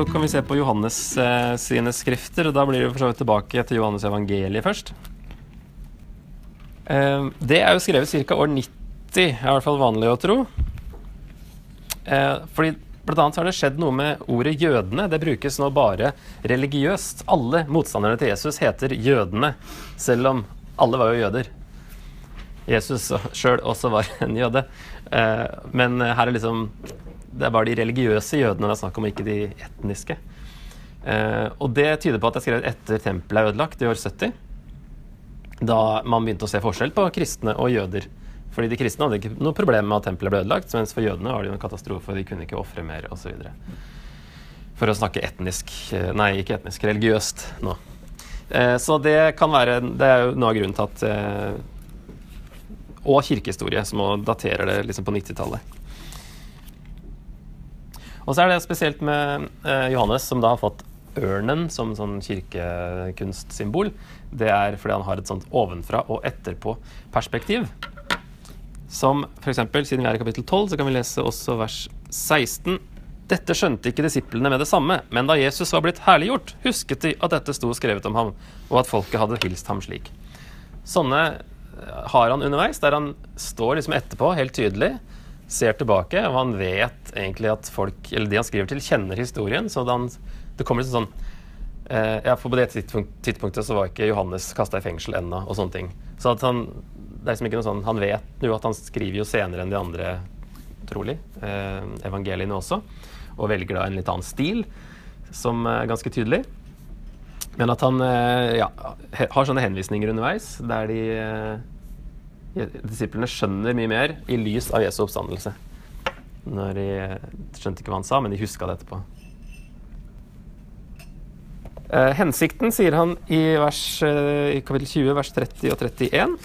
Så kan vi se på Johannes eh, sine skrifter, og da blir vi tilbake til Johannes evangeliet først. Eh, det er jo skrevet ca. år 90, er i hvert fall vanlig å tro. Eh, fordi blant annet har det skjedd noe med ordet jødene. Det brukes nå bare religiøst. Alle motstanderne til Jesus heter jødene, selv om alle var jo jøder. Jesus sjøl også var en jøde. Eh, men her er liksom det er bare de religiøse jødene det er snakk om, ikke de etniske. Eh, og det tyder på at det er skrevet etter tempelet er ødelagt, i år 70. Da man begynte å se forskjell på kristne og jøder. Fordi de kristne hadde ikke noe problem med at tempelet ble ødelagt, mens for jødene var det jo en katastrofe, de kunne ikke ofre mer osv. For å snakke etnisk eh, Nei, ikke etnisk, religiøst nå. Eh, så det kan være Det er jo noe av grunnen til at eh, Og kirkehistorie, som daterer det liksom på 90-tallet. Og så er det spesielt med eh, Johannes, som da har fått ørnen som sånn kirkekunstsymbol. Det er fordi han har et sånt ovenfra og etterpå-perspektiv. Som f.eks. siden vi er i kapittel 12, så kan vi lese også vers 16. Dette skjønte ikke disiplene med det samme, men da Jesus var blitt herliggjort, husket de at dette sto skrevet om ham, og at folket hadde hilst ham slik. Sånne eh, har han underveis, der han står liksom etterpå, helt tydelig, ser tilbake, og han vet egentlig at folk, eller de han skriver til, kjenner historien. Så det, han, det kommer liksom sånn eh, ja, For på det tidspunktet så var ikke Johannes kasta i fengsel ennå, og sånne ting. Så at han, det er liksom ikke noe sånn, han vet jo at han skriver jo senere enn de andre, trolig, eh, evangeliene også, og velger da en litt annen stil, som er ganske tydelig. Men at han eh, ja, har sånne henvisninger underveis der de eh, Disiplene skjønner mye mer i lys av Jesu oppstandelse. Når de skjønte ikke hva han sa, men de huska det etterpå. Eh, hensikten sier han i, vers, eh, i kapittel 20, vers 30 og 31.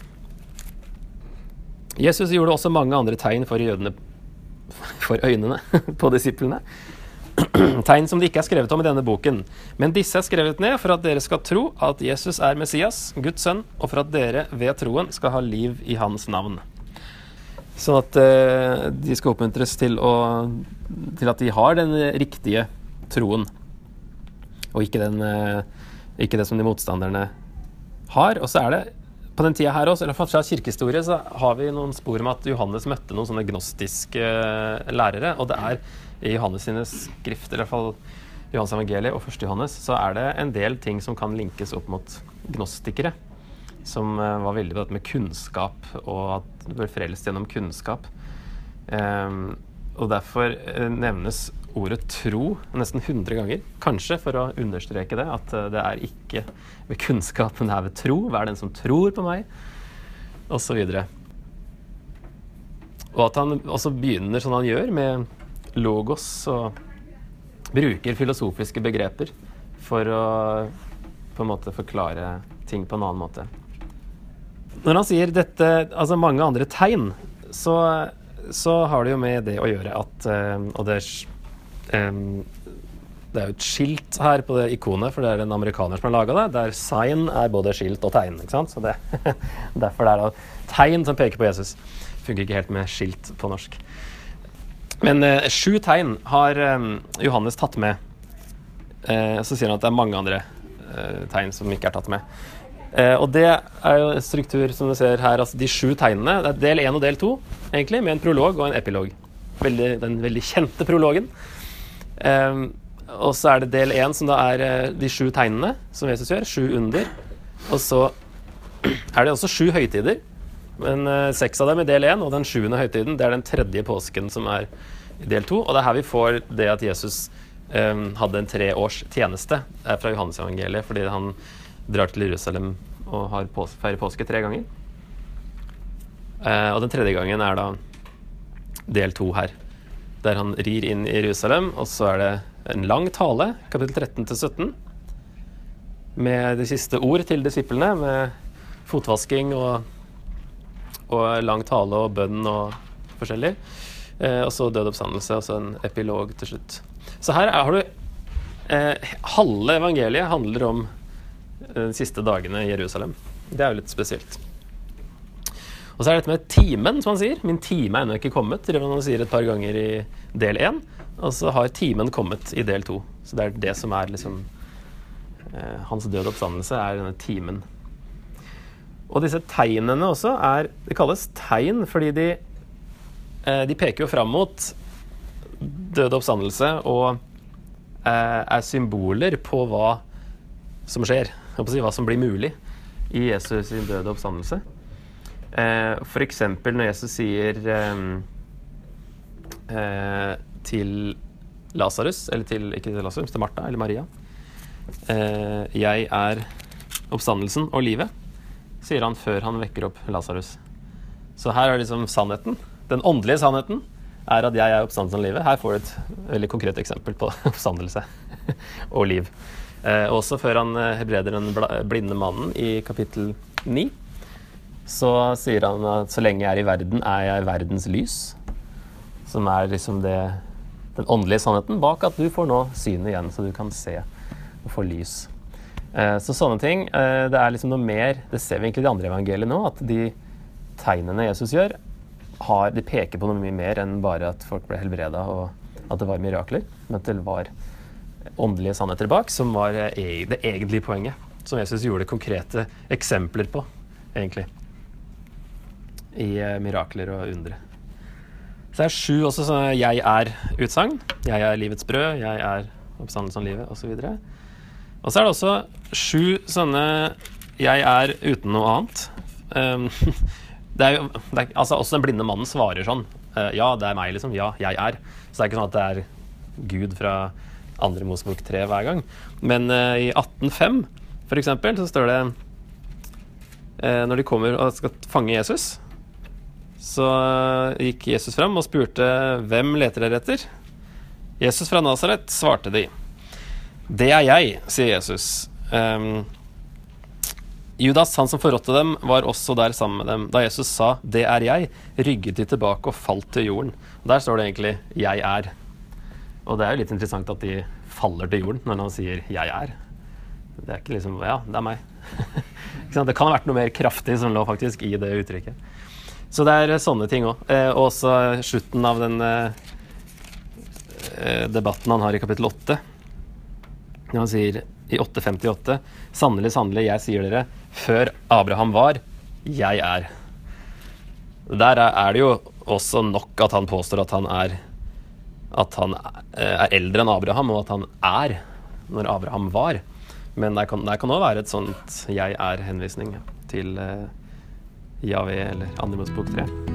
Jesus gjorde også mange andre tegn for jødene for øynene på disiplene. tegn som det ikke er skrevet om i denne boken. Men disse er skrevet ned for at dere skal tro at Jesus er Messias, Guds sønn, og for at dere ved troen skal ha liv i hans navn. Sånn at eh, de skal oppmuntres til, å, til, at de har den riktige troen, og ikke, den, eh, ikke det som de motstanderne har. Og så er det på den tida her også, eller fra kirkehistorie, så har vi noen spor om at Johannes møtte noen sånne gnostiske uh, lærere. Og det er i Johannes sine skrifter, i hvert fall Johannes evangeliet og 1. Johannes, så er det en del ting som kan linkes opp mot gnostikere. Som uh, var veldig på dette med kunnskap, og at du bør frelst gjennom kunnskap. Um, og derfor uh, nevnes ordet tro nesten 100 ganger. Kanskje for å understreke det, at uh, det er ikke ved kunnskap, men det er ved tro. Hva er den som tror på meg? Og så videre. Og at han også begynner som han gjør, med logos og bruker filosofiske begreper for å på en måte forklare ting på en annen måte. Når han sier dette, altså mange andre tegn, så, så har det jo med det å gjøre at um, Og det, er, det er jo et skilt her på det ikonet, for det er en amerikaner som har laga det, der sign er både skilt og tegn. ikke sant? Så det, Derfor det er det tegn som peker på Jesus. Funker ikke helt med skilt på norsk. Men eh, sju tegn har eh, Johannes tatt med. Eh, så sier han at det er mange andre eh, tegn som ikke er tatt med. Eh, og det er jo struktur som du ser her. altså De sju tegnene. Det er del én og del to, egentlig, med en prolog og en epilog. Veldig, den veldig kjente prologen. Eh, og så er det del én, som da er de sju tegnene som Jesus gjør. Sju under. Og så er det også sju høytider. Men uh, seks av dem i del én, og den sjuende høytiden, det er den tredje påsken som er i del to. Og det er her vi får det at Jesus um, hadde en tre års tjeneste er fra Johannes-evangeliet, fordi han drar til Jerusalem og har pås feirer påske tre ganger. Uh, og den tredje gangen er da del to her, der han rir inn i Jerusalem, og så er det en lang tale, kapittel 13 til 17, med de siste ord til disiplene, med fotvasking og og lang tale og bønn og forskjellig. Eh, og så død oppstandelse, og så en epilog til slutt. Så her er, har du eh, Halve evangeliet handler om eh, de siste dagene i Jerusalem. Det er jo litt spesielt. Og så er det dette med timen, som han sier. Min time er ennå ikke kommet. Han sier et par ganger i del én. Og så har timen kommet i del to. Så det er det som er liksom eh, Hans død oppstandelse er denne timen. Og disse tegnene også er Det kalles tegn fordi de, eh, de peker jo fram mot døde oppstandelse og eh, er symboler på hva som skjer. Hva som blir mulig i Jesus sin døde oppstandelse. Eh, F.eks. når Jesus sier til Lasarus, eller til, ikke til Lasarus, til Martha eller Maria Jeg er oppstandelsen og livet, sier han før han vekker opp Lasarus. Så her er liksom sannheten. Den åndelige sannheten er at jeg er oppstandelsen av livet. Her får du et veldig konkret eksempel på oppstandelse og liv. Eh, også før han eh, helbreder den blinde mannen i kapittel 9, så sier han at så lenge jeg er i verden, er jeg verdens lys. Som er liksom det, den åndelige sannheten bak at du får nå synet igjen, så du kan se og få lys. Eh, så sånne ting. Eh, det er liksom noe mer Det ser vi egentlig i de andre evangeliene nå, at de tegnene Jesus gjør, har, de peker på noe mye mer enn bare at folk ble helbreda og at det var mirakler, men at det var åndelige sannheter bak som var eh, det egentlige poenget. Som Jesus gjorde konkrete eksempler på, egentlig. I mirakler og undre. Så det er sju også sånne 'jeg er'-utsagn. 'Jeg er livets brød', 'jeg er oppstandelsen av livet', osv. Og så er det også sju sånne 'jeg er uten noe annet'. Um, det er jo, det er, altså Også den blinde mannen svarer sånn. Uh, ja, det er meg, liksom. Ja, jeg er. Så det er ikke sånn at det er Gud fra andre Mosebok 3 hver gang. Men uh, i 18.5, for eksempel, så står det uh, Når de kommer og skal fange Jesus, så gikk Jesus fram og spurte hvem leter dere etter. Jesus fra Nasaret, svarte de. Det er jeg, sier Jesus. Um, Judas, han som forrådte dem, var også der sammen med dem. Da Jesus sa 'det er jeg', rygget de tilbake og falt til jorden. Der står det egentlig 'jeg er'. Og det er jo litt interessant at de faller til jorden når han sier 'jeg er'. Det er ikke liksom Ja, det er meg. det kan ha vært noe mer kraftig som lå faktisk i det uttrykket. Så det er sånne ting òg. Eh, og også slutten av den eh, debatten han har i kapittel 8 når han sier i 858 Sannelig, sannelig, jeg sier dere, før Abraham var, jeg er. Der er det jo også nok at han påstår at han er at han er eldre enn Abraham, og at han er når Abraham var. Men det kan òg være et sånt 'jeg er'-henvisning til uh, Javé eller Andre bok 3.